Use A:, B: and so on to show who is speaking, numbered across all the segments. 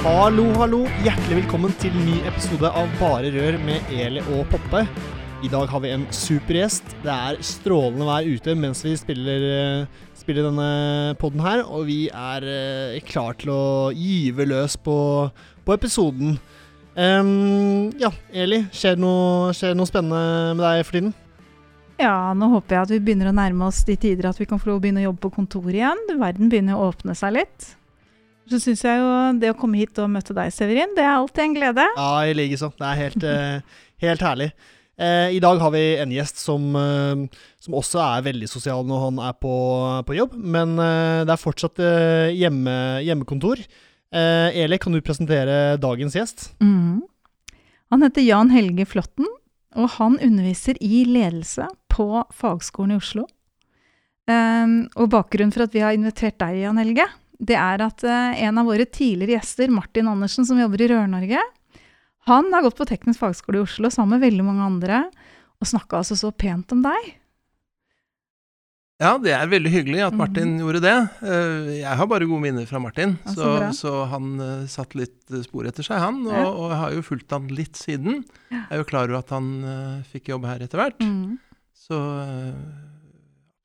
A: Hallo, hallo. Hjertelig velkommen til ny episode av Bare rør med Eli og Poppe. I dag har vi en supergjest. Det er strålende vær ute mens vi spiller, eh, spiller denne poden her, og vi er eh, klar til å gyve løs på, på episoden. Um, ja, Eli, skjer det noe, noe spennende med deg for tiden?
B: Ja, nå håper jeg at vi begynner å nærme oss de tider at vi kan få lov å begynne å jobbe på kontor igjen. Verden begynner å åpne seg litt. Så syns jeg jo det å komme hit og møte deg, Severin, det er alltid en glede.
A: Ja, i likeså. Det er helt, eh, helt herlig. Eh, I dag har vi en gjest som, eh, som, også er veldig sosial når han er på, på jobb, men det er fortsatt hjemme, hjemmekontor. Eh, Eli, kan du presentere dagens gjest?
B: Mm. Han heter Jan Helge Flåtten, og han underviser i ledelse på Fagskolen i Oslo. Um, og bakgrunnen for at vi har invitert deg, Jan Helge, det er at uh, en av våre tidligere gjester, Martin Andersen, som jobber i Rør-Norge, han har gått på Teknisk fagskole i Oslo sammen med veldig mange andre, og snakka altså så pent om deg.
C: Ja, det er veldig hyggelig at Martin mm. gjorde det. Uh, jeg har bare gode minner fra Martin, ja, så, så, så, han uh, satt litt spor etter seg, han. Og, og, jeg har jo fulgt han litt siden. Jeg er jo klar over at han fikk jobb her etter hvert. Mm. Så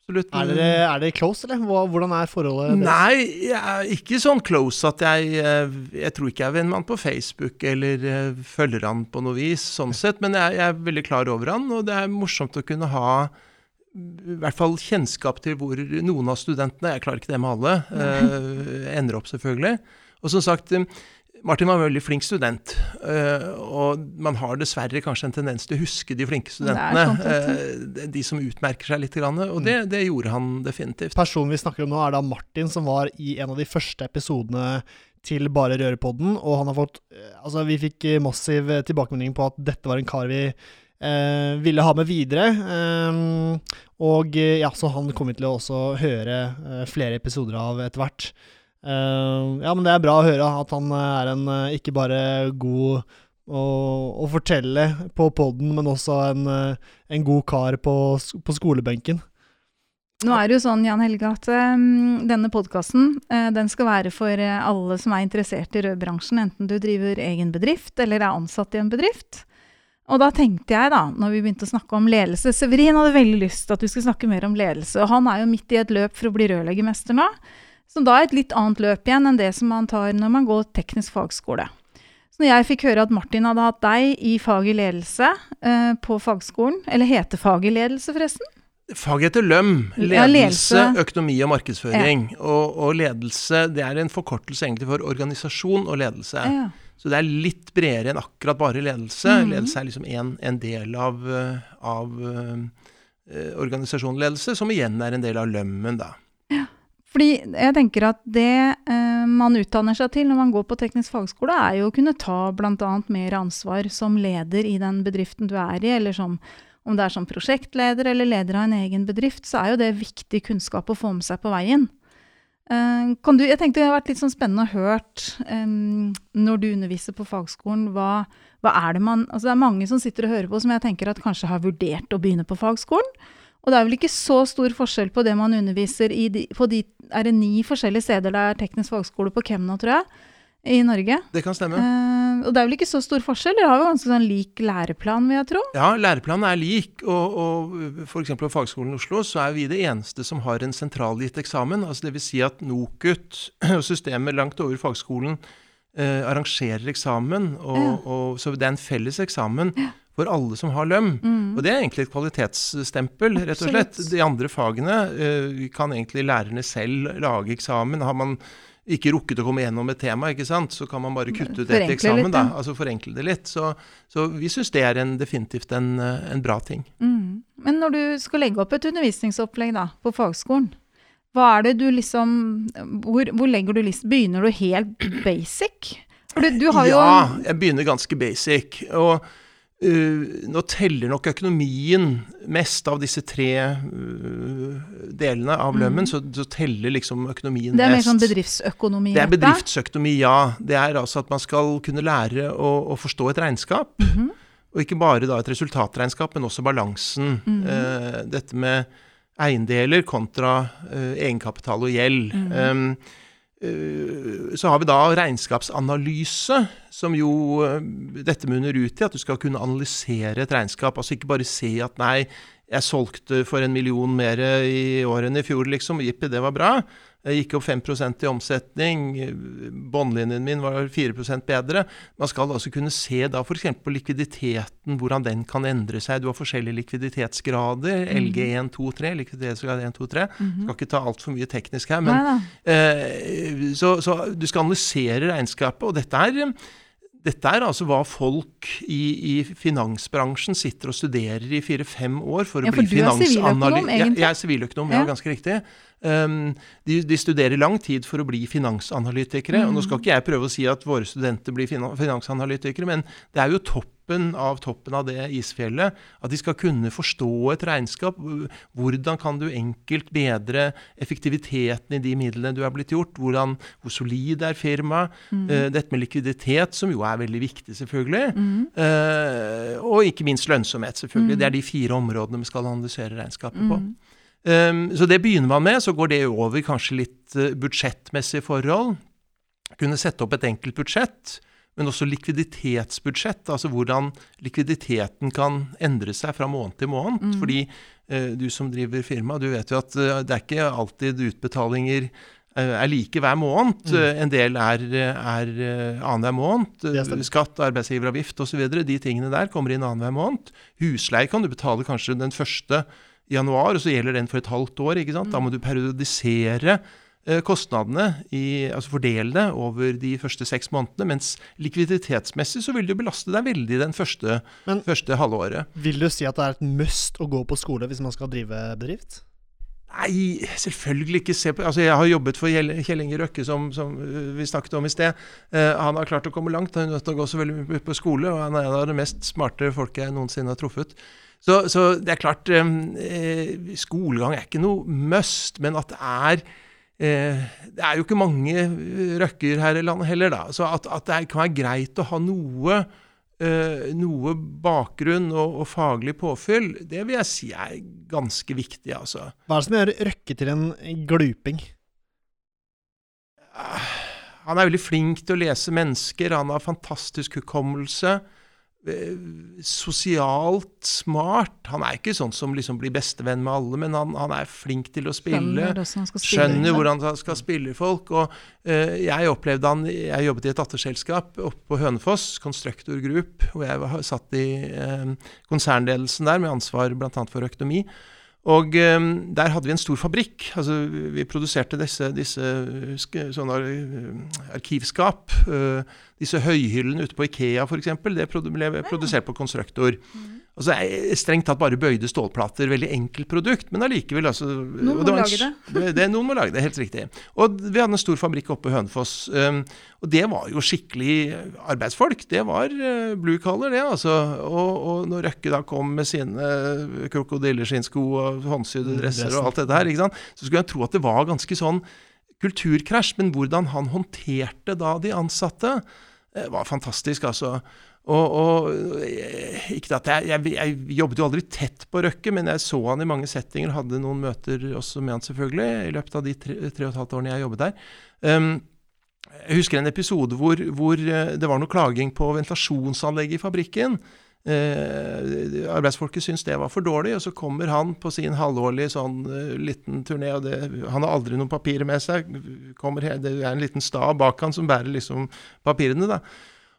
A: absolutt. Er dere, er dere close, eller? Hvordan er forholdet
C: deres? Nei, jeg er ikke sånn close at jeg eh, Jeg tror ikke jeg er venn med han på Facebook eller uh, følger han på noe vis, sånn sett. Men jeg, jeg, er veldig klar over han, og det er morsomt å kunne ha i hvert fall kjennskap til hvor noen av studentene, jeg klarer ikke det med alle, Eh, ender opp, selvfølgelig. Og som sagt, Martin var en veldig flink student, uh, og man har dessverre kanskje en tendens til å huske de flinke studentene. Uh, de som utmerker seg litt, og det, det, gjorde han definitivt.
A: Personen vi snakker om nå, er da Martin, som var i en av de første episodene til Bare rørepodden, og han har fått eh, Altså, vi fikk massiv tilbakemelding på at dette var en kar vi eh, ville ha med videre. Eh, og ja, så han kommer til å også høre eh, flere episoder av etter hvert. Uh, ja, men det er bra å høre at han eh, er en uh, ikke bare god å, å fortelle på poden, men også en, uh, en god kar på, på, skolebenken.
B: Nå er det jo sånn, Jan Helge, at um, denne podkasten den skal være for alle som er interessert i rødbransjen, enten du driver egen bedrift eller er ansatt i en bedrift. Og da tenkte jeg, da, når vi begynte å snakke om ledelse Severin hadde veldig lyst til at du skulle snakke mer om ledelse, og han er jo midt i et løp for å bli rørleggermester nå. Som da er et litt annet løp igjen enn det som man tar når man går teknisk fagskole. Så når jeg fikk høre at Martin hadde hatt deg i fag i ledelse eh, på fagskolen, eller heter faget ledelse, forresten?
C: Fag heter LØM. Ledelse, ja, økonomi og markedsføring. Ja. Og, og, ledelse det er en forkortelse egentlig for organisasjon og ledelse. Ja. Så det er litt bredere enn akkurat bare ledelse. Mm. Ledelse er liksom en, en del av, eh, av uh, organisasjonledelse, som igjen er en del av lømmen, da.
B: Fordi jeg tenker at det eh, man utdanner seg til når man går på teknisk fagskole, er jo å kunne ta bl.a. mer ansvar som leder i den bedriften du er i, eller som om det er som prosjektleder eller leder av en egen bedrift, så er jo det viktig kunnskap å få med seg på veien. Uh, du, jeg tenkte det har vært litt sånn spennende å hørt eh, når du underviser på fagskolen, hva, hva, er det man Altså det er mange som sitter og hører på som jeg tenker at kanskje har vurdert å begynne på fagskolen. Og det er vel ikke så stor forskjell på det man underviser i de, på de er det ni forskjellige steder det er teknisk fagskole på Kemna, tror jeg, i Norge.
C: Det kan stemme.
B: Eh, og det er vel ikke så stor forskjell? Dere har jo ganske sånn lik læreplan, vil jeg tro?
C: Ja, læreplanen er lik. Og, og f.eks. på Fagskolen i Oslo så er vi det eneste som har en sentralgitt eksamen. altså Dvs. Si at NOKUT og systemet langt over fagskolen eh, arrangerer eksamen. Og, ja. og, så det er en felles eksamen. Ja for alle som har løm. Mm. Og det er egentlig et kvalitetsstempel, rett og slett. De andre fagene uh, kan egentlig lærerne selv lage eksamen. Har man ikke rukket å komme gjennom et tema, ikke sant? så kan man bare kutte ut ett eksamen.
B: litt,
C: da, altså Forenkle det litt. Så, så vi syns det er en, definitivt en, eh, en bra ting.
B: Mm. Men når du skal legge opp et undervisningsopplegg da, på fagskolen, hva er det du liksom Hvor, hvor legger du list? Begynner du helt basic? For du, du har jo
C: Ja, jeg begynner ganske basic. Og uh, nå teller nok økonomien mest av disse tre uh, delene av lømmen. Så, så teller liksom økonomien
B: mest. Det er mer sånn bedriftsøkonomi?
C: Det er bedriftsøkonomi, ja. Det er altså at man skal kunne lære å, å forstå et regnskap.
B: Mhm.
C: Og ikke bare da et resultatregnskap, men også balansen.
B: Mm
C: -hmm. uh, dette med eiendeler kontra egenkapital og gjeld.
B: -hmm.
C: Um, så har vi da regnskapsanalyse, som jo eh, dette munner ut i at du skal kunne analysere et regnskap. Altså ikke bare se at nei, jeg solgte for en million mer i år enn i fjor, liksom. Jippi, det var bra. Jeg gikk opp 5 i omsetning. Båndlinjen min var 4% bedre. Man skal altså kunne se da f.eks. på likviditeten, hvordan den kan endre seg. Du har forskjellige likviditetsgrader. LG1, 2, 3. Likviditetsgrad 1, 2, 3. Skal ikke ta altfor mye teknisk her, men Eh, så, så du skal analysere regnskapet, og dette er, dette er altså hva folk i, i finansbransjen sitter og studerer i fire-fem år for å
B: Ja, for
C: bli
B: er
C: finansanalytiker. Jeg, jeg er siviløkonom, Ja. ganske riktig. Um, de, de studerer lang tid for å bli finansanalytikere. og Nå skal ikke jeg prøve å si at våre studenter blir finansanalytikere, men det er jo toppen av toppen av det isfjellet. At de skal kunne forstå et regnskap. Hvordan kan du enkelt bedre effektiviteten i de midlene du er blitt gjort? Hvordan, hvor solid er firmaet? Eh, dette med likviditet, som jo er veldig viktig, selvfølgelig. Eh, og ikke minst lønnsomhet, selvfølgelig. Det er de fire områdene vi skal analysere regnskapet på. Um, så det begynner man med. Så går det over kanskje litt uh, budsjettmessige forhold. Kunne sette opp et enkelt budsjett, men også likviditetsbudsjett. Altså hvordan likviditeten kan endre seg fra måned til måned. Fordi uh, du som driver firma, du vet jo at uh, det er ikke alltid utbetalinger er like hver måned. Mm. en del er, er annenhver måned. Skatt, arbeidsgiveravgift osv. De tingene der kommer inn annenhver måned. Husleie kan du betale kanskje den første i januar, og så gjelder den for et halvt år. ikke sant? Da må du periodisere eh, kostnadene, i, altså fordele det over de første seks månedene. Mens likviditetsmessig så vil det belaste deg veldig den første,
A: Men-
C: første halvåret.
A: Vil du si at det er et must å gå på skole hvis man skal drive bedrift?
C: Nei, selvfølgelig ikke se på Altså, jeg har jobbet for Kjell Inge Røkke, som, som øh, vi snakket om i sted. Eh, han har klart å komme langt. Han er nødt til å gå så veldig mye på skole, og han er en av de mest smarte folket jeg noensinne har truffet. Så, så det er klart eh, Skolegang er ikke noe must, men at det er eh, Det er jo ikke mange eh, røkker her i landet heller, da. Så at, at det kan være greit å ha noe eh, noe bakgrunn og, og faglig påfyll, det vil jeg si er ganske viktig, altså.
A: Hva er det som gjør Røkke til en gluping?
C: Han er veldig flink til å lese mennesker, han har fantastisk hukommelse. Eh, Sosialt smart. Han er ikke sånn som liksom blir bestevenn med alle, men han, han er flink til å spille.
B: Spille.
C: Skjønner hvordan han skal spille folk. Og uh, jeg opplevde han Jeg jobbet i et datterselskap oppe på Hønefoss, Constructor Group, hvor jeg var, satt i uh, konsernledelsen der med ansvar bl.a. for økonomi. Og um, der hadde vi en stor fabrikk. altså Vi produserte disse, disse eh, sånne eh, arkivskap. Uh, disse høyhyllene ute på Ikea f.eks. Det ble produsert på Constructor. Altså eh, Strengt tatt bare bøyde stålplater. Veldig enkelt produkt, men allikevel. Altså,
B: Noen må
C: var
B: lage
C: det. det. Noen må lage det, helt riktig. Og vi hadde en stor fabrikk oppe i Hønefoss. Um, og det var jo skikkelig arbeidsfolk. Det var uh, blue collar, det. altså. Og, og når Røkke da kom med sine uh, krokodilleskinnsko og håndsydde
A: Mm,
C: dresser og alt dette her, ikke sant? så skulle jeg tro at det var ganske sånn kulturkrasj. Men hvordan han håndterte da de ansatte, eh, var fantastisk, altså. Og, og eh, ikke at jeg, jeg, jeg jobbet jo aldri tett på Røkke, men jeg så han i mange settinger, hadde noen møter også med han selvfølgelig, i løpet av de tre, tre og et halvt årene jeg jobbet der. Um, jeg husker en episode hvor, hvor eh, det var noe klaging på ventilasjonsanlegget i fabrikken. Eh, arbeidsfolket syntes det var for dårlig, og så kommer han på sin halvårlige sånn eh, liten turné, og det, han har aldri noen papirer med seg. Kommer, det er en liten stav bak han som bærer liksom papirene, da.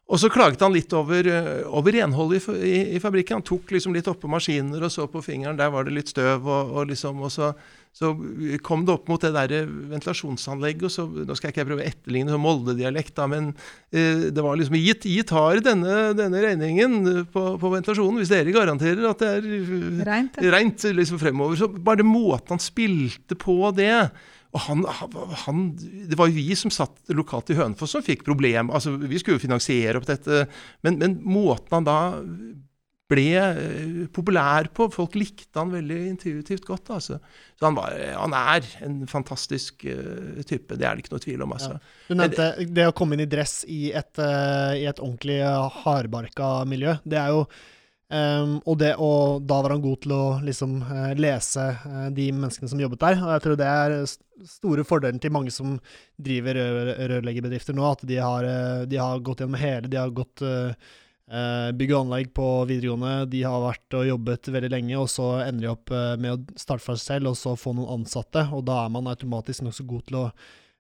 C: Og så klaget han litt over, eh, over renholdet i, i, i fabrikken. Han tok liksom litt oppå maskiner og så på fingeren, der var det litt støv, og, og liksom, og så, så kom det opp mot det der ventilasjonsanlegget, og så Nå skal jeg ikke prøve å etterligne sånn Molde-dialekt, da, men eh, det var liksom Gitt, gitt har denne, denne regningen på, på, ventilasjonen, hvis dere garanterer at det er
B: Rent,
C: reint, liksom fremover. Så bare måten han spilte på det og han, han, Det var jo vi som satt lokalt i Hønefoss som fikk problem. Altså, vi skulle jo finansiere opp dette, men, men måten han da ble eh, populær på. Folk likte han veldig intuitivt godt. Altså. Så han, var, han, er en fantastisk uh, type, det er det ikke noe tvil om. Altså. Ja.
A: Du nevnte det å komme inn i dress i et, uh, i et ordentlig hardbarka miljø. Det er jo Um, og, det, og, da var han god til å liksom, uh, lese uh, de menneskene som jobbet der. Og jeg tror det er store fordelen til mange som driver rør, rørleggerbedrifter nå, at de har, uh, de har, gått gjennom hele De har gått bygg og anlegg på videregående, de har vært og jobbet veldig lenge, og så ender de opp med å starte for seg selv og så få noen ansatte, og da er man automatisk nokså god til å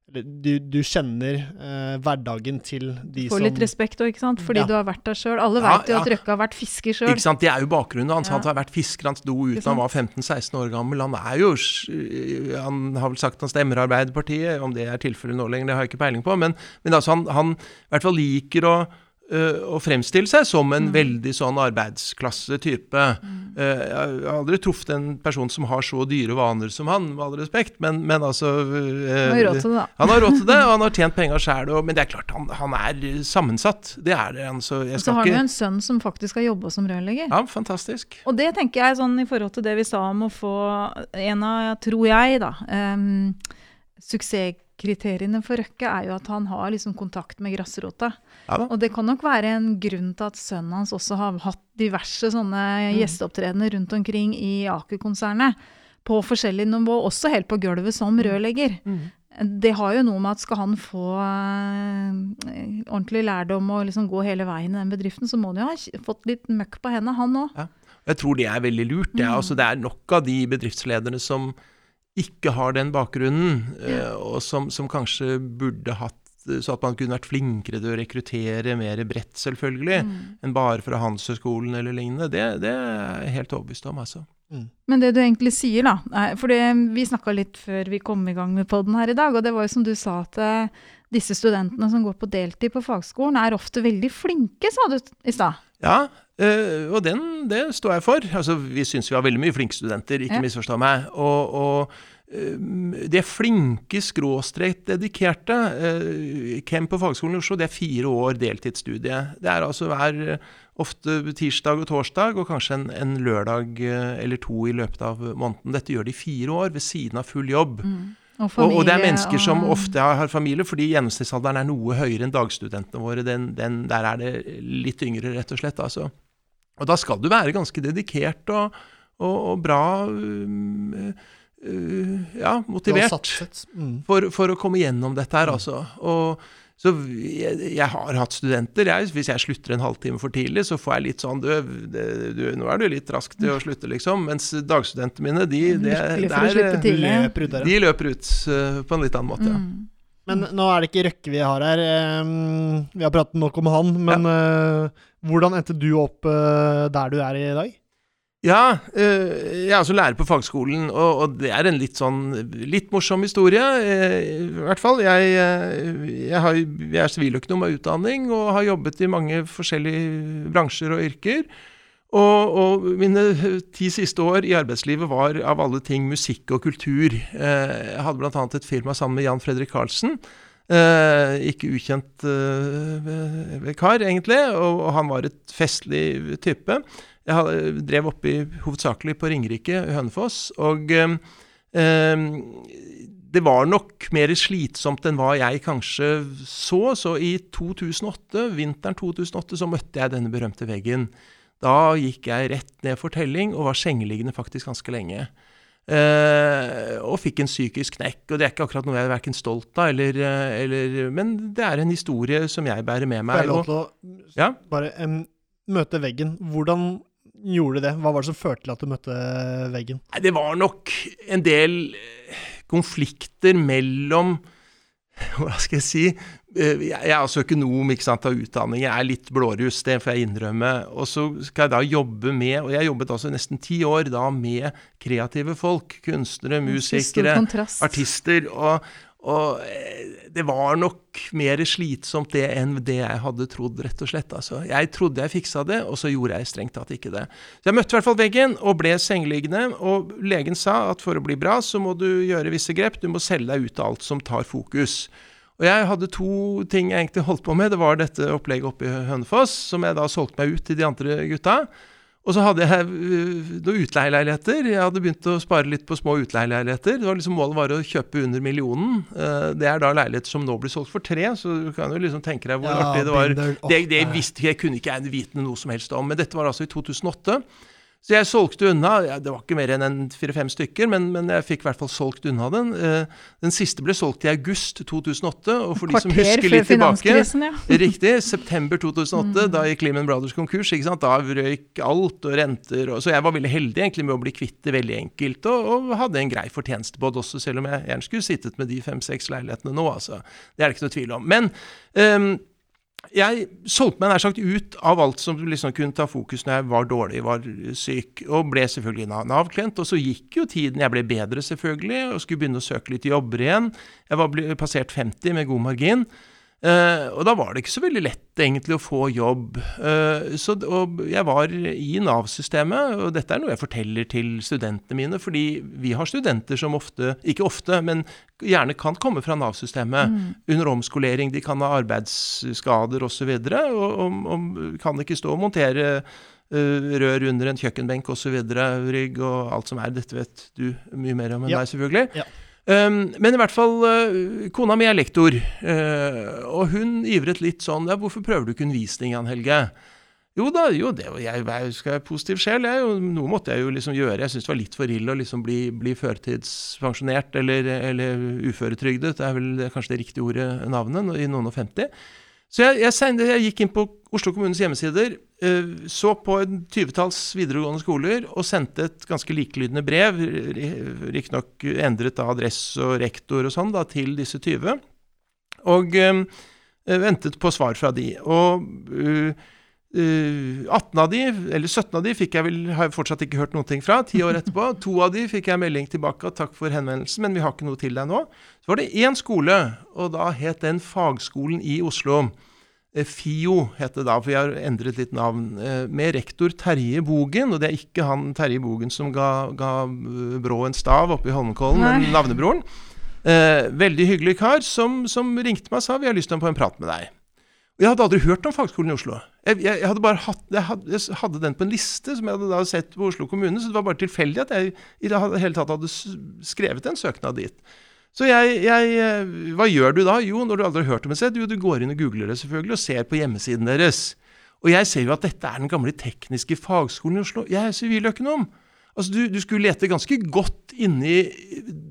A: du, du, kjenner eh, hverdagen til de
B: som
A: Får
B: litt respekt òg, ikke sant? Fordi ja. du har vært der sjøl. Alle ja, vet jo ja. at Røkke har vært fisker sjøl.
C: Ikke sant, Det er jo bakgrunnen hans. Han har vært fisker. Han sto uten han var 15-16 år gammel. Han er jo Han har vel sagt han stemmer Arbeiderpartiet. Om det er tilfellet nå lenger, det har jeg ikke peiling på. Men, men altså, han, han i hvert fall liker å å fremstille seg som en mm. veldig sånn arbeidsklassetype. Mm. Uh, jeg har aldri truffet en person som har så dyre vaner som han, med all respekt, men, men altså uh,
B: Han har råd til det, da.
C: Han har råd til det, og han har tjent penger sjæl. Men det er klart, han, han, er sammensatt. Det er det. Altså,
B: og så har han jo en sønn som faktisk har jobba som rørlegger.
C: Ja, fantastisk.
B: Og det tenker jeg sånn i forhold til det vi sa om å få en av, tror jeg, da um, suksess kriteriene for Røkke er jo at han har liksom kontakt med grasrota. Ja, og det kan nok være en grunn til at sønnen hans også har hatt diverse sånne mm. gjesteopptredener rundt omkring i Aker-konsernet. På forskjellig nivå, også helt på gulvet som mm. rørlegger. Mm. Det har jo noe med at skal han få uh, ordentlig lærdom og liksom gå hele veien i den bedriften, så må han jo ha fått litt møkk på henne, han òg. Ja.
C: Jeg tror det er veldig lurt. Ja. Mm. Altså, det er nok av de bedriftslederne som ikke har den bakgrunnen, ja. Eh, og som, som, kanskje burde hatt så at man kunne vært flinkere til å rekruttere mer bredt, selvfølgelig, mm. enn bare fra Handelshøyskolen eller lignende. Det, det, er jeg helt overbevist om, altså.
B: Mm. Men det du egentlig sier, da For vi snakka litt før vi kom i gang med poden her i dag, og det var jo som du sa at eh, disse studentene som går på deltid på fagskolen, er ofte veldig flinke, sa du i stad.
C: Ja, øh, og den, det står jeg for. Altså, vi syns vi har veldig mye flinke studenter, ikke ja. misforstå meg. og, og de er flinke, skråstrekt dedikerte. Camp på Fagskolen i Oslo det er fire år deltidsstudie. Det er altså hver ofte tirsdag og torsdag, og kanskje en, en, lørdag eller to i løpet av måneden. Dette gjør de fire år ved siden av full jobb. Mm. Og, familie, og, og, det er mennesker som ofte har, har, familie, fordi gjennomsnittsalderen er noe høyere enn dagstudentene våre. Den, den, der er det litt yngre, rett og slett. Altså. Og da skal du være ganske dedikert og, og bra um, uh, ja, motivert mm. for, for, å komme gjennom dette her, mm. altså. Og, så jeg, jeg, har hatt studenter. Jeg, hvis jeg slutter en halvtime for tidlig, så får jeg litt sånn du, du, Nå er du litt rask til å slutte, liksom. Mens dagstudentene mine, de, de,
B: der,
C: løper ut, de løper ut uh, på en litt annen måte. Mm.
A: Men nå er det ikke Røkke vi har her. Um, vi har pratet nok om han. Men ja. uh, hvordan endte du opp uh, der du er i dag?
C: Ja, uh, jeg er altså lærer på fagskolen, og, det er en litt sånn litt morsom historie. Uh, I hvert fall. Jeg, jeg, har, jeg er siviløkonom av utdanning og har jobbet i mange forskjellige bransjer og yrker. Og, og, mine ti siste år i arbeidslivet var av alle ting musikk og kultur. Jeg hadde bl.a. et firma sammen med Jan Fredrik Karlsen. Ikke ukjent kar, egentlig, og, han var et festlig type. Jeg drev oppi hovedsakelig på Ringerike, Hønefoss. Og eh, eh, det var nok mer slitsomt enn hva jeg kanskje så. Så i 2008, vinteren 2008 så møtte jeg denne berømte veggen. Da gikk jeg rett ned for telling og var sengeliggende faktisk ganske lenge. Uh, og fikk en psykisk knekk. Og det er ikke akkurat noe jeg er verken stolt av, eller, eller, Men det er en historie som jeg bærer med meg.
A: Får jeg lov til å ja? bare um, møte veggen? Hvordan gjorde det? Hva var det som førte til at du møtte veggen?
C: Det var nok en del konflikter mellom Hva skal jeg si eh, jeg er altså økonom ikke sant, av utdanning. Jeg er litt blåruss, det får jeg innrømme. Og så skal jeg da jobbe med Og jeg jobbet altså nesten ti år da med kreative folk. Kunstnere, musikere, artister. Og, og eh, det var nok mer slitsomt det enn det jeg hadde trodd, rett og slett. Altså, jeg trodde jeg fiksa det, og så gjorde jeg strengt tatt ikke det. Så jeg møtte i hvert fall veggen og ble sengeliggende, og legen sa at for å bli bra, så må du gjøre visse grep. Du må selge deg ut av alt som tar fokus. Og jeg hadde to ting jeg egentlig holdt på med. Det var dette opplegget oppe i Hønefoss, som jeg da solgte meg ut til de andre gutta. Og så hadde jeg øh, noen utleieleiligheter. Jeg hadde begynt å spare litt på små utleieleiligheter. Det var liksom Målet var å kjøpe under millionen. Øh, det er da leiligheter som nå blir solgt for tre, så du kan jo liksom tenke deg hvor ja, artig det var. Det, det visste jeg kunne ikke jeg vite noe som helst om, men dette var altså i 2008. Så jeg solgte unna. Det var ikke mer enn en fire-fem stykker, men, men, jeg fikk i hvert fall solgt unna den. Eh, den siste ble solgt i august 2008. Og for de som husker litt tilbake ja. Riktig. September 2008. Mm. Da gikk Lehman Brothers konkurs. Da røyk alt og renter. Og, så jeg var veldig heldig egentlig med å bli kvitt det veldig enkelt, og, og hadde en grei fortjeneste på det også, selv om jeg gjerne skulle sittet med de fem-seks leilighetene nå. altså. Det er det ikke noe tvil om. Men um, jeg solgte meg nær sagt ut av alt som liksom kunne ta fokus når jeg var dårlig, var syk, og ble selvfølgelig Nav-klient. Og så gikk jo tiden. Jeg ble bedre, selvfølgelig, og skulle begynne å søke litt jobber igjen. Jeg var passert 50 med god margin. Uh, og da var det ikke så veldig lett egentlig å få jobb. Uh, så, og jeg var i Nav-systemet, og dette er noe jeg forteller til studentene mine, fordi vi har studenter som ofte, ikke ofte, men gjerne kan komme fra Nav-systemet mm. under omskolering. De kan ha arbeidsskader osv. Og, så og, og, og kan ikke stå og montere uh, rør under en kjøkkenbenk osv. Rygg og alt som er. Dette vet du mye mer om enn ja. meg, selvfølgelig. Ja. Um, men i hvert fall, uh, kona mi er lektor, uh, og hun ivret litt sånn ja, 'Hvorfor prøver du ikke undervisning, Jan Helge?' Jo da, jo, det, jeg, jeg skal positiv sjel. Jeg, noe måtte jeg jo liksom gjøre. Jeg syntes det var litt for ille å liksom bli, bli førtidspensjonert eller, eller uføretrygdet. Det er vel kanskje det riktige ordet, navnet, i noen og femti. Så jeg, jeg, jeg, gikk inn på Oslo kommunes hjemmesider, så på en tyvetalls videregående skoler og sendte et ganske likelydende brev, riktignok endret av adresse og rektor og sånn, da, til disse 20. Og øh, ventet på svar fra de. Og uh, 18 av de, eller 17 av de fikk jeg vel, har jeg fortsatt ikke hørt noen ting fra. Ti år etterpå. To av de fikk jeg melding tilbake at takk for henvendelsen, men vi har ikke noe til deg nå. Så var det én skole, og da het den Fagskolen i Oslo. Eh, FIO het det da, for jeg har endret litt navn. Eh, med rektor Terje Bogen, og det er ikke han Terje Bogen som ga, ga eh, Brå en stav oppe i Holmenkollen, men navnebroren. Eh, veldig hyggelig kar som, som, ringte meg og sa vi har lyst til å på en prat med deg. Og Jeg hadde aldri hørt om fagskolen i Oslo. Jeg, jeg, jeg, hadde bare hatt, jeg hadde, jeg hadde, den på en liste som jeg hadde da sett på Oslo kommune, så det var bare tilfeldig at jeg i det hele tatt hadde skrevet en søknad dit. Så jeg, jeg, eh, Hva gjør du da? Jo, når du aldri har hørt om et sted, jo, du går inn og googler det selvfølgelig, og ser på hjemmesiden deres. Og jeg ser jo at dette er den gamle tekniske fagskolen i Oslo. Jeg er siviløkonom. Altså, du, du, skulle lete ganske godt inni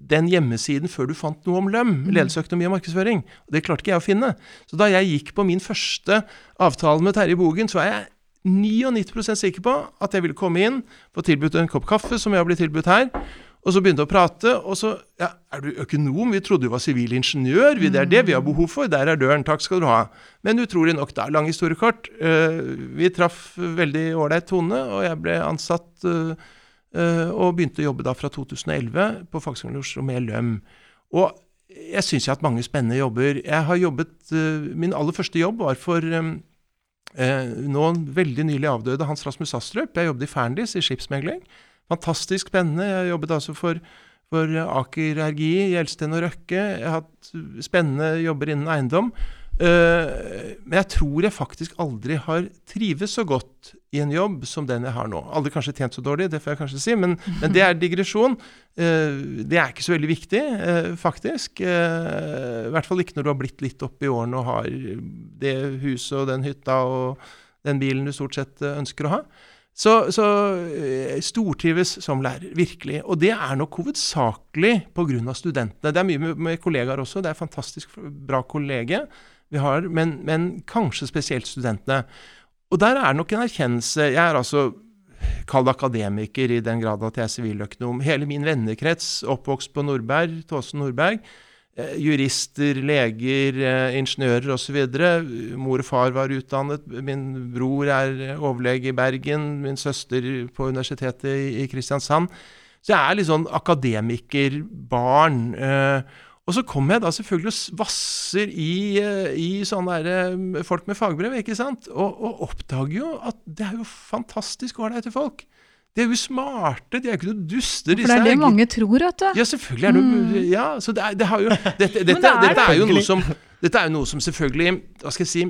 C: den hjemmesiden før du fant noe om LØM, mm. ledelsesøkonomi og markedsføring. Og det klarte ikke jeg å finne. Så da jeg gikk på min første avtale med Terje Bogen, så er jeg 99% sikker på at jeg ville komme inn, få tilbudt en kopp kaffe, som jeg har blitt tilbudt her, og så begynte å prate, og så ja, Er du økonom? Vi trodde du var sivilingeniør. Det er det vi har behov for. Der er døren. Takk skal du ha. Men utrolig nok, da. Lang historiekort. kort. vi traff veldig ålreit tone, og jeg ble ansatt uh, uh, og begynte å jobbe da fra 2011 på Fagskolen i Oslo med løm. Og jeg syns jeg har hatt mange spennende jobber. Jeg har jobbet Min aller første jobb var for nå veldig nylig avdøde Hans Rasmus Astrup. Jeg jobbet i Ferndis i skipsmegling fantastisk spennende. Jeg jobbet altså for, for Aker Ergi, Gjelsten og Røkke. Jeg har hatt spennende jobber innen eiendom. Uh, men jeg tror jeg faktisk aldri har trives så godt i en jobb som den jeg har nå. Aldri kanskje tjent så dårlig, det får jeg kanskje si, men, men det er digresjon. Uh, det er ikke så veldig viktig, uh, faktisk. I hvert fall ikke når du har blitt litt opp i årene og har det huset og den hytta og den bilen du stort sett ønsker å ha. Så, så eh, stortrives som lærer, virkelig. Og det er nok hovedsakelig pga. studentene. Det er mye med, med, kollegaer også, det er fantastisk bra kollege vi har, men, men, kanskje spesielt studentene. Og der er nok en erkjennelse Jeg er altså kald akademiker i den grad at jeg er siviløkonom. Hele min vennekrets, oppvokst på Nordberg, Tåsen Nordberg, jurister, leger, eh, ingeniører osv. Mor og far var utdannet. Min bror er overlege i Bergen. Min søster på universitetet i, Kristiansand. Så jeg er litt sånn akademikerbarn. Eh, og så kommer jeg da selvfølgelig og vasser i, eh, i sånne der, eh, folk med fagbrev, ikke sant? Og, og, oppdager jo at det er jo fantastisk ålreite folk. De er jo smarte, de er ikke noe duster.
B: For det er det mange tror, vet du.
C: Ja, selvfølgelig er det mm. Ja, så det, er, det har jo Dette, dette, det er, dette er jo noe som Dette er jo noe som selvfølgelig Hva skal jeg si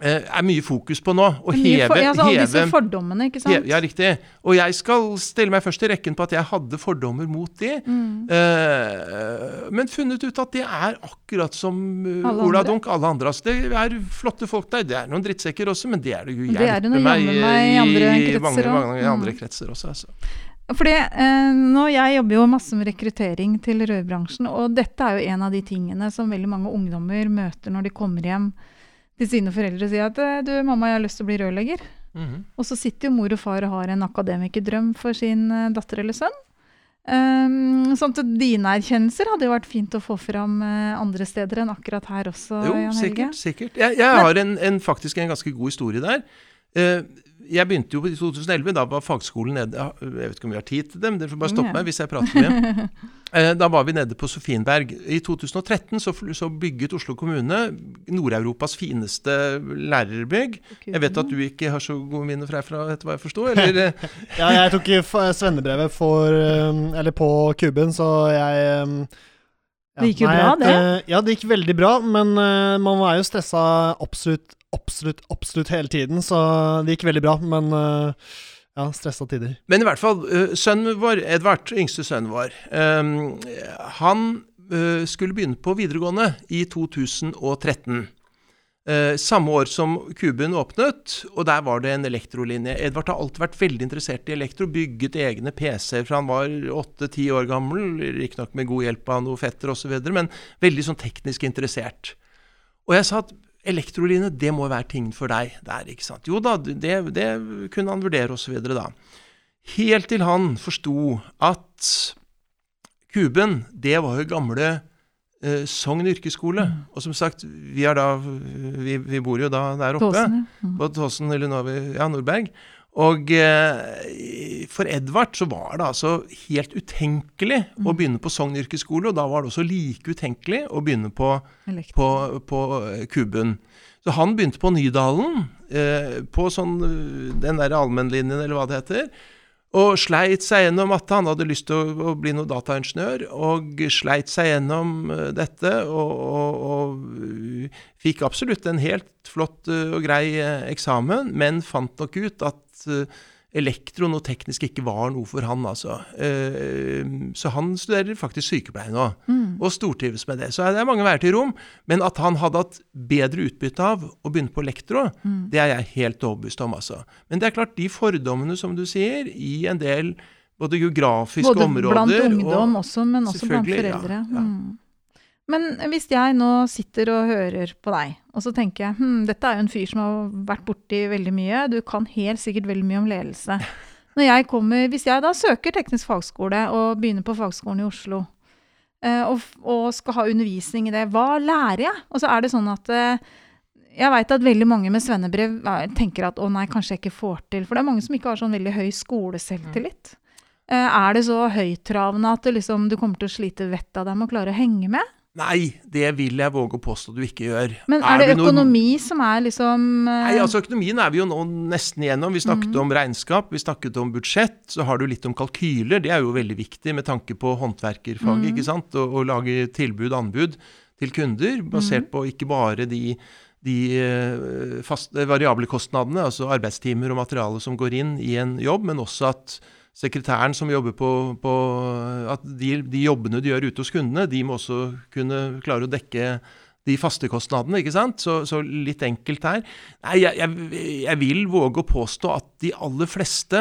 C: er mye fokus på nå. Å heve,
B: for, altså, Alle disse fordommene, ikke sant?
C: Heve, ja, riktig. Og jeg skal stille meg først i rekken på at jeg hadde fordommer mot de, mm. uh, men funnet ut at det er akkurat som uh, Ola Dunk, alle andre. Altså, det er flotte folk der. Det er noen drittsekker også, men det er det jo hjelpe meg,
B: meg i, andre kretser,
C: mange, mange, mm. andre kretser også. Altså.
B: Fordi eh, nå, Jeg jobber jo masse med rekruttering til rødbransjen, og dette er jo en av de tingene som veldig mange ungdommer møter når de kommer hjem til sine foreldre og si at eh, du, mamma, jeg har lyst til å bli rørlegger. Mm -hmm. Og så sitter jo mor og far og har en akademikerdrøm for sin uh, datter eller sønn. Um, sånn at Dine erkjennelser hadde jo vært fint å få fram uh, andre steder enn akkurat her også.
C: Jo,
B: Jan
C: sikkert. sikkert. Jeg, jeg har en, en, faktisk en ganske god historie der. Uh, jeg begynte jo i 2011. Da var fagskolen nede Jeg vet ikke om vi har tid til dem, dere får bare stoppe meg hvis jeg prater med dem. da var vi nede på Sofienberg. I 2013 så, så bygget Oslo kommune Nord-Europas fineste lærerbygg. Jeg vet at du ikke har så gode minner fra herfra, etter hva jeg forsto?
A: ja, jeg tok svennebrevet for, um, eller på kuben, så jeg um,
B: ja, Det gikk jo nei, bra, det?
A: Ja, det gikk veldig bra, men uh, man var jo stressa absolutt, absolutt, absolutt hele tiden, så det gikk veldig bra. Men uh, ja, stressa tider.
C: Men i hvert fall, uh, sønnen vår, Edvard, yngste sønnen vår, um, han skulle begynne på videregående i 2013. Uh, samme år som Kuben åpnet, og der var det en elektrolinje. Edvard har alltid vært veldig interessert i elektro, bygget egne PC-er fra han var åtte-ti år gammel, riktignok med god hjelp av noe fetter osv., men veldig sånn teknisk interessert. Og jeg sa at elektroline, det må være ting for deg der, ikke sant. Jo da, det, det kunne han vurdere, osv. da. Helt til han forsto at Kuben, det var jo gamle eh, Sogn yrkesskole. Mm. Og som sagt, vi, da, vi, vi, bor jo da der oppe. Tåsen, ja. mm. På Tåsen, eller nå, ja, Nordberg. Og eh, for Edvard så var det altså helt utenkelig mm. å begynne på Sogn yrkesskole, og da var det også like utenkelig å begynne på, på, på eh, Kuben. Så han begynte på Nydalen, eh, på sånn, den der allmennlinjen, eller hva det heter. Og sleit seg gjennom at han hadde lyst til å, å bli noe dataingeniør, og sleit seg gjennom dette, og, og, og fikk absolutt en helt flott og grei eksamen, men fant nok ut at elektro og teknisk ikke var noe for han, altså. så han studerer faktisk sykepleie nå, mm. og stortrives med det. Så det er mange veier til rom. Men at han hadde hatt bedre utbytte av å begynne på elektro, mm. det er jeg helt overbevist om, altså. Men det er klart, de fordommene, som du sier, i en del både geografiske både områder
B: Både blant ungdom og, også, men også blant foreldre. Ja, ja. Mm. Men hvis jeg nå sitter og hører på deg, og så tenker jeg hm, dette er jo en fyr som har vært borti veldig mye, du kan helt sikkert veldig mye om ledelse. Når jeg kommer, Hvis jeg da søker teknisk fagskole og begynner på fagskolen i Oslo, eh, og, og, skal ha undervisning i det, hva lærer jeg? Og så er det sånn at eh, jeg veit at veldig mange med svennebrev eh, tenker at å nei, kanskje jeg ikke får til. For det er mange som ikke har sånn veldig høy skoleselvtillit. Er det så høytravende at liksom, du kommer til å slite vettet av deg med å klare å henge med?
C: Nei, det vil jeg våge å påstå du ikke gjør.
B: Men er, er det økonomi noen... som er liksom uh...
C: Nei, altså Økonomien er vi jo nå nesten igjennom. Vi snakket mm. om regnskap, vi snakket om budsjett. Så har du litt om kalkyler. Det er jo veldig viktig med tanke på håndverkerfaget. Mm. ikke sant? Å, lage tilbud, anbud til kunder, basert mm. på ikke bare de, de eh, fast, variable kostnadene, altså arbeidstimer og materiale som går inn i en jobb, men også at sekretæren som jobber på, på At de, de, jobbene de gjør ute hos kundene, de må også kunne klare å dekke de faste kostnadene, ikke sant? Så, så litt enkelt her. Nei, jeg, jeg, jeg, vil våge å påstå at de aller fleste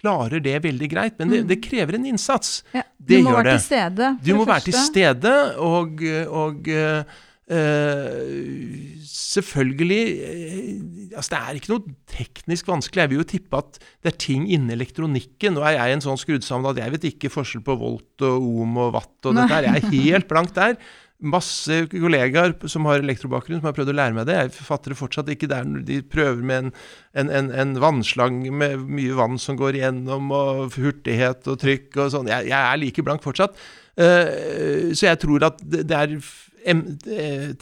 C: klarer det veldig greit, men det, mm. det krever en innsats. Ja,
B: du må være til stede.
C: Du må være til stede, og, og Uh, selvfølgelig uh, altså Det er ikke noe teknisk vanskelig. Jeg vil jo tippe at det er ting innen elektronikken. Nå er jeg en sånn skrudd sammen at jeg vet ikke forskjell på volt og ohm og watt og dette der. Jeg er helt blank der. Masse kollegaer som har elektrobakgrunn, som har prøvd å lære meg det. Jeg fatter det fortsatt ikke. Der. De prøver med en, en, en, en, vannslang med mye vann som går igjennom, og hurtighet og trykk og sånn. Jeg, jeg, er like blank fortsatt. Uh, så jeg tror at det, det er Eh,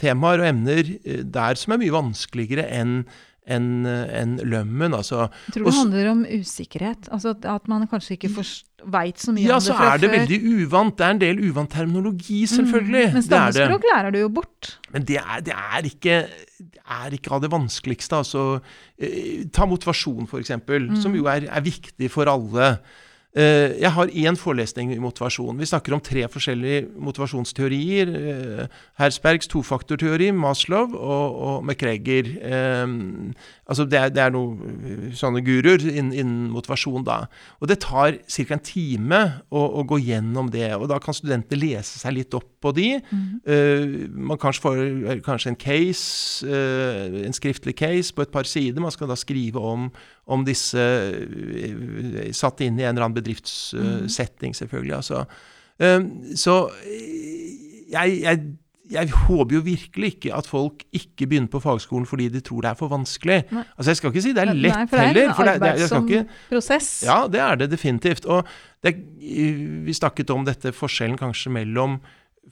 C: temaer og emner eh, der som er mye vanskeligere enn enn en lømmen. Altså.
B: Jeg tror det handler om usikkerhet. Altså at man kanskje ikke veit så mye
C: ja,
B: om det fra før.
C: Ja, så er det veldig uvant. Det er en del uvant terminologi, selvfølgelig.
B: Mm, men stammespråk lærer du jo bort.
C: Men det er, det er, ikke, det er ikke, av det vanskeligste. Altså, eh, ta motivasjon, f.eks., mm. som jo er, er viktig for alle. Eh, jeg har én forelesning i motivasjon. Vi snakker om tre forskjellige motivasjonsteorier. Eh, Hersbergs tofaktorteori, Maslow og, og McGregor. Eh, altså det er, det er noen sånne guruer innen, innen, motivasjon da. Og det tar ca. en time å, å, gå gjennom det. Og da kan studentene lese seg litt opp på de. Mm. man kanskje får kanskje en case, en skriftlig case på et par sider. Man skal da skrive om, om disse satt inn i en eller annen bedriftssetting, selvfølgelig. Altså. Ehm, så jeg, jeg, jeg, håper jo virkelig ikke at folk ikke begynner på fagskolen fordi de tror det er for vanskelig. Nei. Altså Jeg skal ikke si det er lett
B: Nei, for det er
C: heller.
B: For det, det, det ikke, prosess.
C: Ja, det er det definitivt. Og det, vi snakket om dette forskjellen kanskje mellom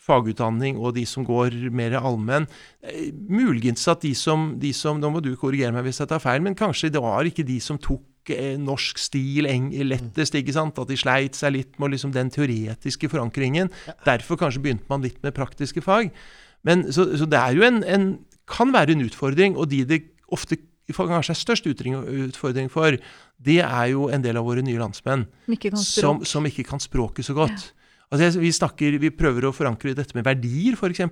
C: fagutdanning og de som går mer allmenn. Eh, muligens at de som, de som, Nå må du korrigere meg hvis jeg tar feil, men kanskje det var ikke de som tok Eh, norsk stil lettest. ikke sant? At de sleit seg litt med liksom den teoretiske forankringen. Derfor kanskje begynte man litt med praktiske fag. Men, så, så, det er jo en, en, kan være en utfordring, og de det ofte kanskje er størst utfordring for, det er jo en del av våre nye landsmenn som, som, ikke kan språket så godt. Ja. Altså, vi, snakker, vi prøver å forankre dette med verdier, f.eks.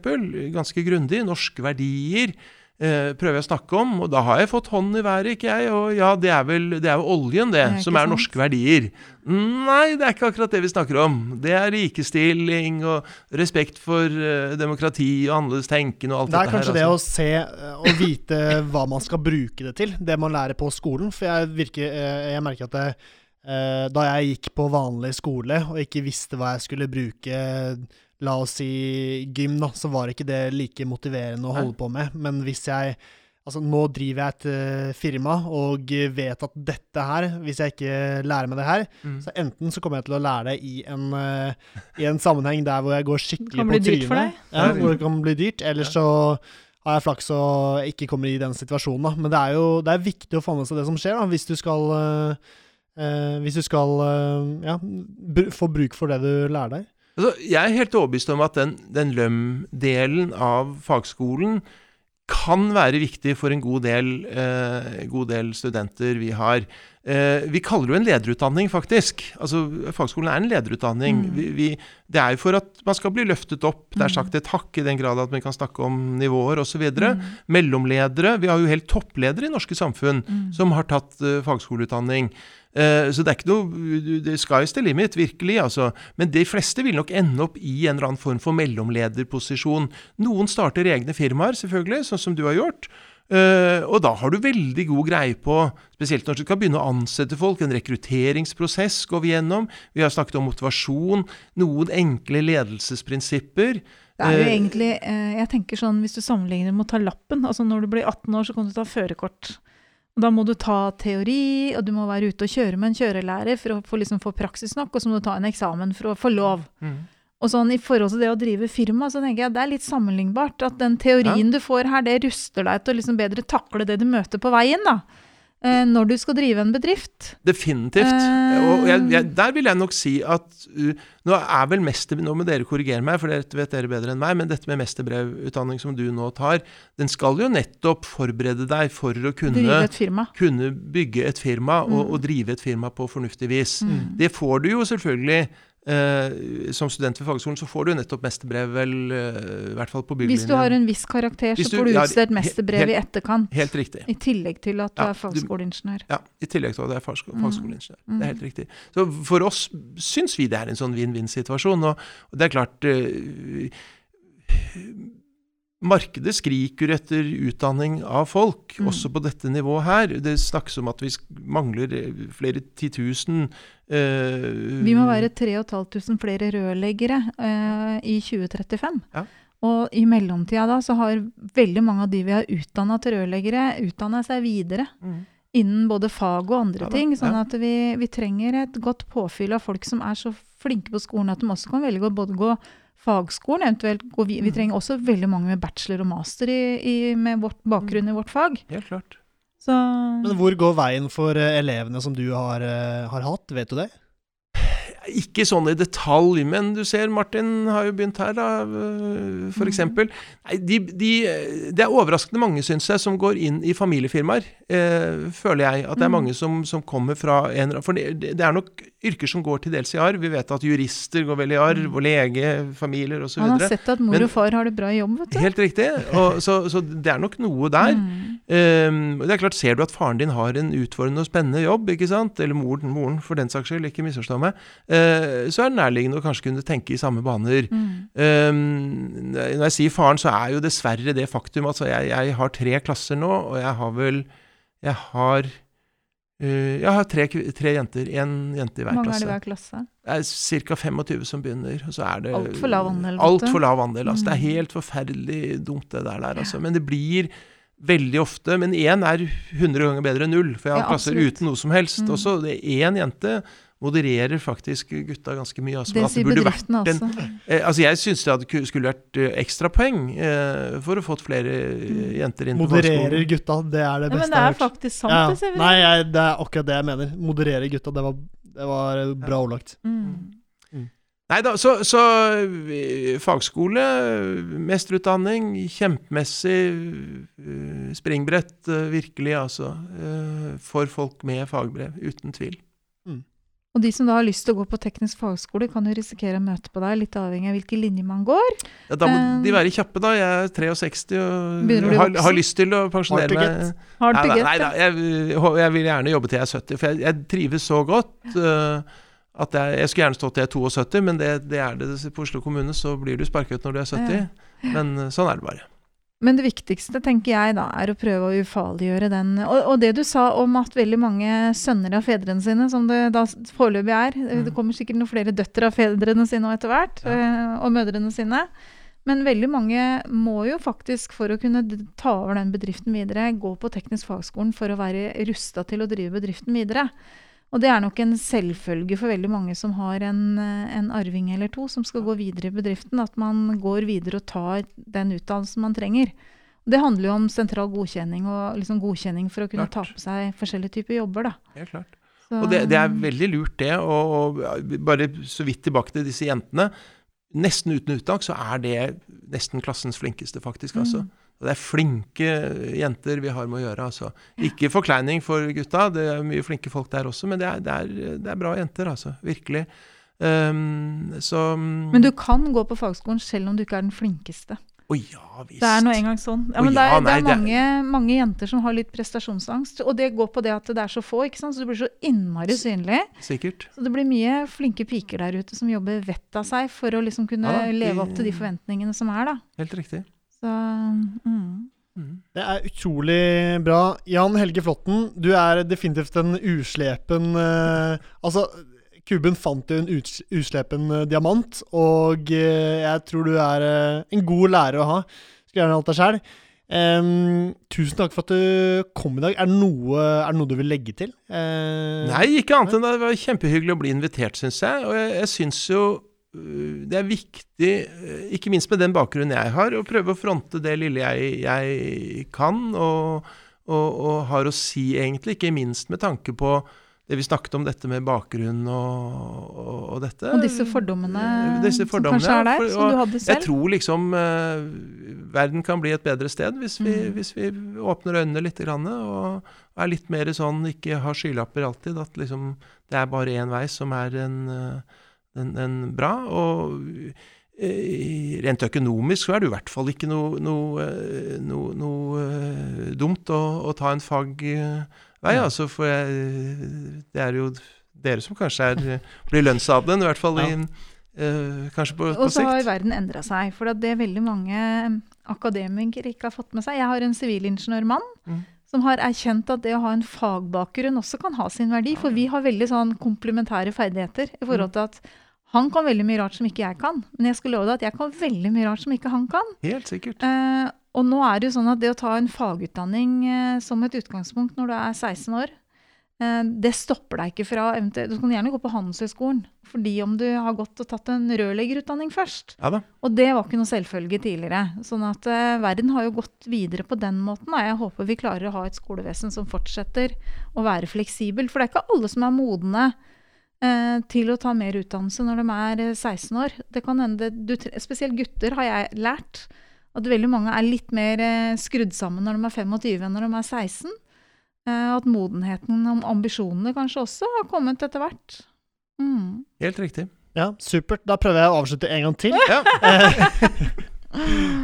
C: Ganske grundig. Norske verdier eh, prøver jeg å snakke om, og da har jeg fått hånden i været, ikke jeg. Og ja, det er vel, det er jo oljen, det, det som er sant? norske verdier. Nei, det er ikke akkurat det vi snakker om. Det er likestilling og respekt for eh, demokrati og annerledes tenkende og alt
A: dette
C: her.
A: Det er kanskje det altså. å se eh, og vite hva man skal bruke det til, det man lærer på skolen. For jeg, virker, eh, jeg merker at det, da jeg gikk på vanlig skole og ikke visste hva jeg skulle bruke la oss si gym, da, så var ikke det like motiverende å holde på med. Men hvis jeg Altså, nå driver jeg et uh, firma og vet at dette her, hvis jeg ikke lærer meg det her, mm. så enten så kommer jeg til å lære det i en, uh, i en sammenheng der hvor jeg går skikkelig på trynet. Ja, hvor det kan bli dyrt. Eller så har jeg flaks og ikke kommer i den situasjonen, da. Men det er jo det er viktig å få med seg det som skjer, da, hvis du skal uh, hvis du skal ja, få bruk for det du lærer deg.
C: Altså, jeg er helt overbevist om at den, den LØM-delen av fagskolen kan være viktig for en god del, eh, god del studenter vi har. Eh, vi kaller det jo en lederutdanning, faktisk. Altså, Fagskolen er en lederutdanning. Mm. Vi, vi, det er jo for at man skal bli løftet opp. Det er mm. sagt et hakk i den grad at man kan snakke om nivåer osv. Mm. Mellomledere. Vi har jo helt toppledere i norske samfunn mm. som har tatt eh, fagskoleutdanning. Uh, så det er ikke noe Sky's the limit, virkelig. altså. Men de fleste vil nok ende opp i en eller annen form for mellomlederposisjon. Noen starter egne firmaer, selvfølgelig, sånn som du har gjort. Uh, og da har du veldig god greie på, spesielt når du skal begynne å ansette folk, en rekrutteringsprosess går vi gjennom. Vi har snakket om motivasjon, noen enkle ledelsesprinsipper.
B: Det er jo uh, egentlig, jeg tenker sånn, Hvis du sammenligner med å ta lappen altså Når du blir 18 år, så kan du ta førerkort. Og da må du ta teori, og du må være ute og kjøre med en kjørelærer for å få, liksom, få praksis nok, og så må du ta en eksamen for å få lov. Mm. Og sånn I forhold til det å drive firma, så tenker jeg det er litt sammenlignbart. At den teorien ja. du får her, det ruster deg til å liksom bedre takle det du møter på veien. da. Eh, når du skal drive en bedrift.
C: Definitivt. Uh, og jeg, jeg, der vil jeg nok si at uh, Nå er vel mester, nå må dere korrigere meg, for dette vet dere bedre enn meg, men dette med mesterbrevutdanning som du nå tar, den skal jo nettopp forberede deg for å kunne, kunne bygge et firma mm. og, og, drive et firma på fornuftig vis. Mm. Det får du jo selvfølgelig Eh, som student ved fagskolen så får du nettopp mesterbrev, vel, eh, i hvert fall på byggelinjen.
B: Hvis du har en viss karakter, så får du utstedt mesterbrev i etterkant.
C: Helt riktig.
B: I tillegg til at du ja, er fagskoleingeniør.
C: Ja, i tillegg til at du er fagskoleingeniør. Mm. Det er helt riktig. Så for oss syns vi det er en sånn vinn-vinn-situasjon. Og, og, det er klart uh, markedet skriker etter utdanning av folk,
B: Mm.
C: også på dette nivået her. Det snakkes om at vi mangler eh, flere titusen eh,
B: Vi må være 3500 flere rørleggere uh, i 2035.
C: Ja.
B: Og i mellomtida da så har veldig mange av de vi har utdanna til rørleggere, utdanna seg videre
C: Mm.
B: innen både fag og andre
C: Ja da,
B: ting. Sånn
C: ja.
B: at vi, vi trenger et godt påfyll av folk som er så flinke på skolen at de også kan velge å både gå fagskolen, eventuelt gå vi,
C: Mm.
B: vi trenger også veldig mange med bachelor og master i, i, med vårt bakgrunn i vårt fag.
C: Helt klart.
B: Så
A: Men hvor går veien for eh, elevene som du har, eh, har hatt? Vet du det?
C: Ikke sånn i detalj, men du ser Martin har jo begynt her, da,
B: f.eks.
C: eksempel. De, de, det er overraskende mange, syns jeg, som går inn i familiefirmaer. Eh, føler jeg. At det er
B: Mhm.
C: mange som, som kommer fra en For det, det er nok yrker som går til dels i arv. Vi vet at jurister går vel i arv,
B: Mhm.
C: og lege, familier osv.
B: man har sett at mor
C: Men-
B: og far har det bra i jobb, vet du.
C: Helt riktig. Og, så, så det er nok noe der.
B: Mm.
C: Um, det er klart, Ser du at faren din har en utfordrende og spennende jobb, ikke sant? eller moren, moren for den saks skyld, ikke misforstå meg, så er det nærliggende å kanskje kunne tenke i samme baner.
B: Mm.
C: Um, når jeg sier faren, så er jo dessverre det faktum altså jeg, jeg har tre klasser nå, og jeg har vel Jeg har eh, jeg har tre, tre jenter. Én jente i hver
B: Mange er det i hver klasse.
C: Det er ca. 25 som begynner. og så er det
B: Altfor lav andel, Alt for
C: Altfor lav andel. Altså. Det er
B: Mm.
C: helt forferdelig dumt, det der. der altså. Men det blir veldig ofte Men én er 100 ganger bedre enn null, for jeg har
B: Ja,
C: klasser uten noe som helst.
B: Mm.
C: Også det én jente modererer faktisk gutta ganske mye. Altså,
B: Det sier
C: bedriften vært
B: bedriftene
C: en-
B: også.
C: Eh, altså Jeg syns det hadde, skulle vært eh, ekstrapoeng eh, for å fått flere eh, jenter inn på
A: Modererer gutta, det er det beste jeg har hørt.
B: men det er faktisk sant,
A: Ja,
B: det, Severin.
A: Nei, jeg, det er akkurat det jeg mener. Moderere gutta, det var, det var eh, bra ordlagt.
B: Mm.
C: Nei da, så, så fagskole, mesterutdanning, kjempemessig springbrett, virkelig, altså. For folk med fagbrev, uten tvil.
B: Og de som da har lyst til å gå på teknisk fagskole, kan jo risikere å møte på deg, litt avhengig av hvilken linje man går.
C: Ja, da må de være kjappe, da. Jeg er 63 og har, har lyst til å pensjonere meg.
B: Hard
C: Nei
B: to get,
C: nei
B: ja.
C: da jeg, jeg vil gjerne jobbe til jeg er 70, for jeg, jeg trives så godt. eh, at jeg, jeg skulle gjerne stått til jeg er 72, men det, det er det på Oslo kommune, så blir du sparket ut når du er 70. Men eh, sånn er det bare.
B: Men det viktigste, tenker jeg, da, er å prøve å ufarliggjøre den Og, og det du sa om at veldig mange sønner av fedrene sine, som det da foreløpig er
C: Mm.
B: Det kommer sikkert noen flere døtre av fedrene sine etter hvert, eh, og mødrene sine. Men veldig mange må jo faktisk, for å kunne ta over den bedriften videre, gå på teknisk fagskolen for å være rusta til å drive bedriften videre. Og det er nok en selvfølge for veldig mange som har en, eh, en arving eller to som skal gå videre i bedriften, at man går videre og tar den utdannelsen man trenger. Det handler jo om sentral godkjenning og liksom godkjenning for å kunne
C: Klart.
B: ta på seg forskjellige typer jobber. Da.
C: Ja, klart.
B: Så,
C: Og det, det er veldig lurt, det. Og, og bare så vidt tilbake til disse jentene. Nesten uten uttak så er det nesten klassens flinkeste, faktisk. altså.
B: Mm.
C: Og det er flinke jenter vi har med å gjøre. altså. Ikke forkleining for gutta, det er mye flinke folk der også, men det er, det er, det er bra jenter, altså. Virkelig. Um, så
B: Men du kan gå på fagskolen selv om du ikke er den flinkeste.
C: Å ja visst.
B: Det er nå engang sånn. Ja, men det
C: ja,
B: er,
C: nei, det er-
B: mange, mange jenter som har litt prestasjonsangst. Og det går på det at det er så få, ikke sant? så du blir så innmari synlig.
C: Sikkert.
B: Så det blir mye flinke piker der ute som jobber vettet av seg for å liksom kunne
C: Ja da,
B: leve opp til de forventningene som er, da.
C: Helt riktig.
B: Så mm.
C: Mm.
A: Det er utrolig bra. Jan Helge Flåtten, du er definitivt en uslepen eh, Altså, Kuben fant jo en uslepen eh, diamant, og eh, jeg tror du er eh, en god lærer å ha. Skulle gjerne hatt deg sjøl. tusen takk for at du kom i dag. Er det noe, er det noe du vil legge til? Uh,
C: Nei, ikke annet enn det var kjempehyggelig å bli invitert, syns jeg. Og jeg, jeg syns jo det er viktig, øh, ikke minst med den bakgrunnen jeg har, å prøve å fronte det lille jeg, jeg kan og, og, og har å si, egentlig. Ikke minst med tanke på det vi snakket om, dette med bakgrunn og, og, dette.
B: Og disse fordommene,
C: Disse fordommene,
B: som kanskje er der,
C: for-
B: som du hadde selv?
C: Jeg tror liksom verden kan bli et bedre sted hvis vi,
B: Mm.
C: hvis vi åpner øynene litt grann, og er litt mer sånn ikke har skylapper alltid. At liksom det er bare én vei som er en, eh, en, en bra. Og eh, rent økonomisk så er det i hvert fall ikke noe, noe, eh, noe, noe eh, dumt å, å ta en fagvei,
A: Ja.
C: altså. For jeg, det er jo dere som kanskje er, blir lønnsadelen, i hvert fall i, eh, kanskje på, på
B: Og så har verden endra seg. For det er veldig mange akademikere ikke har fått med seg Jeg har en sivilingeniørmann
C: Mm.
B: Som har erkjent at det å ha en fagbakgrunn også kan ha sin verdi. For vi har veldig sånn komplementære ferdigheter i forhold til at han kan veldig mye rart som ikke jeg kan. Men jeg skal love deg at jeg kan veldig mye rart som ikke han kan.
C: Helt sikkert.
B: Eh, og nå er det jo sånn at det å ta en fagutdanning eh, som et utgangspunkt når du er 16 år, det stopper deg ikke fra eventuelt Du kan gjerne gå på Handelshøyskolen fordi om du har gått og tatt en rørleggerutdanning først.
C: Ja da.
B: Og det var ikke noe selvfølge tidligere. Sånn at uh, verden har jo gått videre på den måten. Og jeg håper vi klarer å ha et skolevesen som fortsetter å være fleksibel. For det er ikke alle som er modne uh, til å ta mer utdannelse når de er eh, 16 år. Det kan hende, du, Spesielt gutter har jeg lært at veldig mange er litt mer uh, skrudd sammen når de er 25 enn når de er 16. Eh, at modenheten om ambisjonene kanskje også har kommet etter hvert. Mm.
C: Helt riktig.
A: Ja, supert. Da prøver jeg å avslutte en gang til.
C: Ja.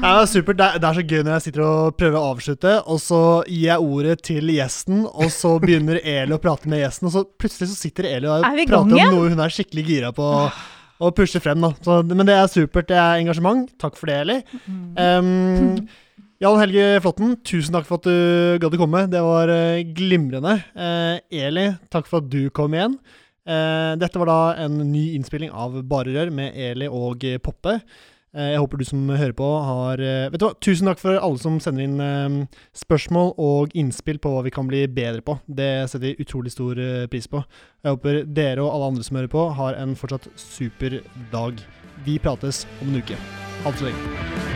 A: Ja, supert. Det er, det er så gøy når jeg sitter og prøver å avslutte, og så gir jeg ordet til gjesten, og så begynner Eli å prate med gjesten, og så plutselig så sitter Eli og
B: Er
A: prater om noe hun er skikkelig gira på å pushe frem. da. Så, men det er supert. Det er engasjement. Takk for det, Eli. Um, Jan Helge Flåtten, tusen takk for at du gadd å komme. Det var eh, glimrende. Eh, Eli, takk for at du kom igjen. Eh, dette var da en ny innspilling av Bare Rør med Eli og Poppe. Jeg håper du som hører på har Vet du hva, tusen takk for alle som sender inn spørsmål og innspill på hva vi kan bli bedre på. Det setter vi utrolig stor pris på. Jeg håper dere og alle andre som hører på, har en fortsatt super dag. Vi prates om en uke. Ha det så lenge.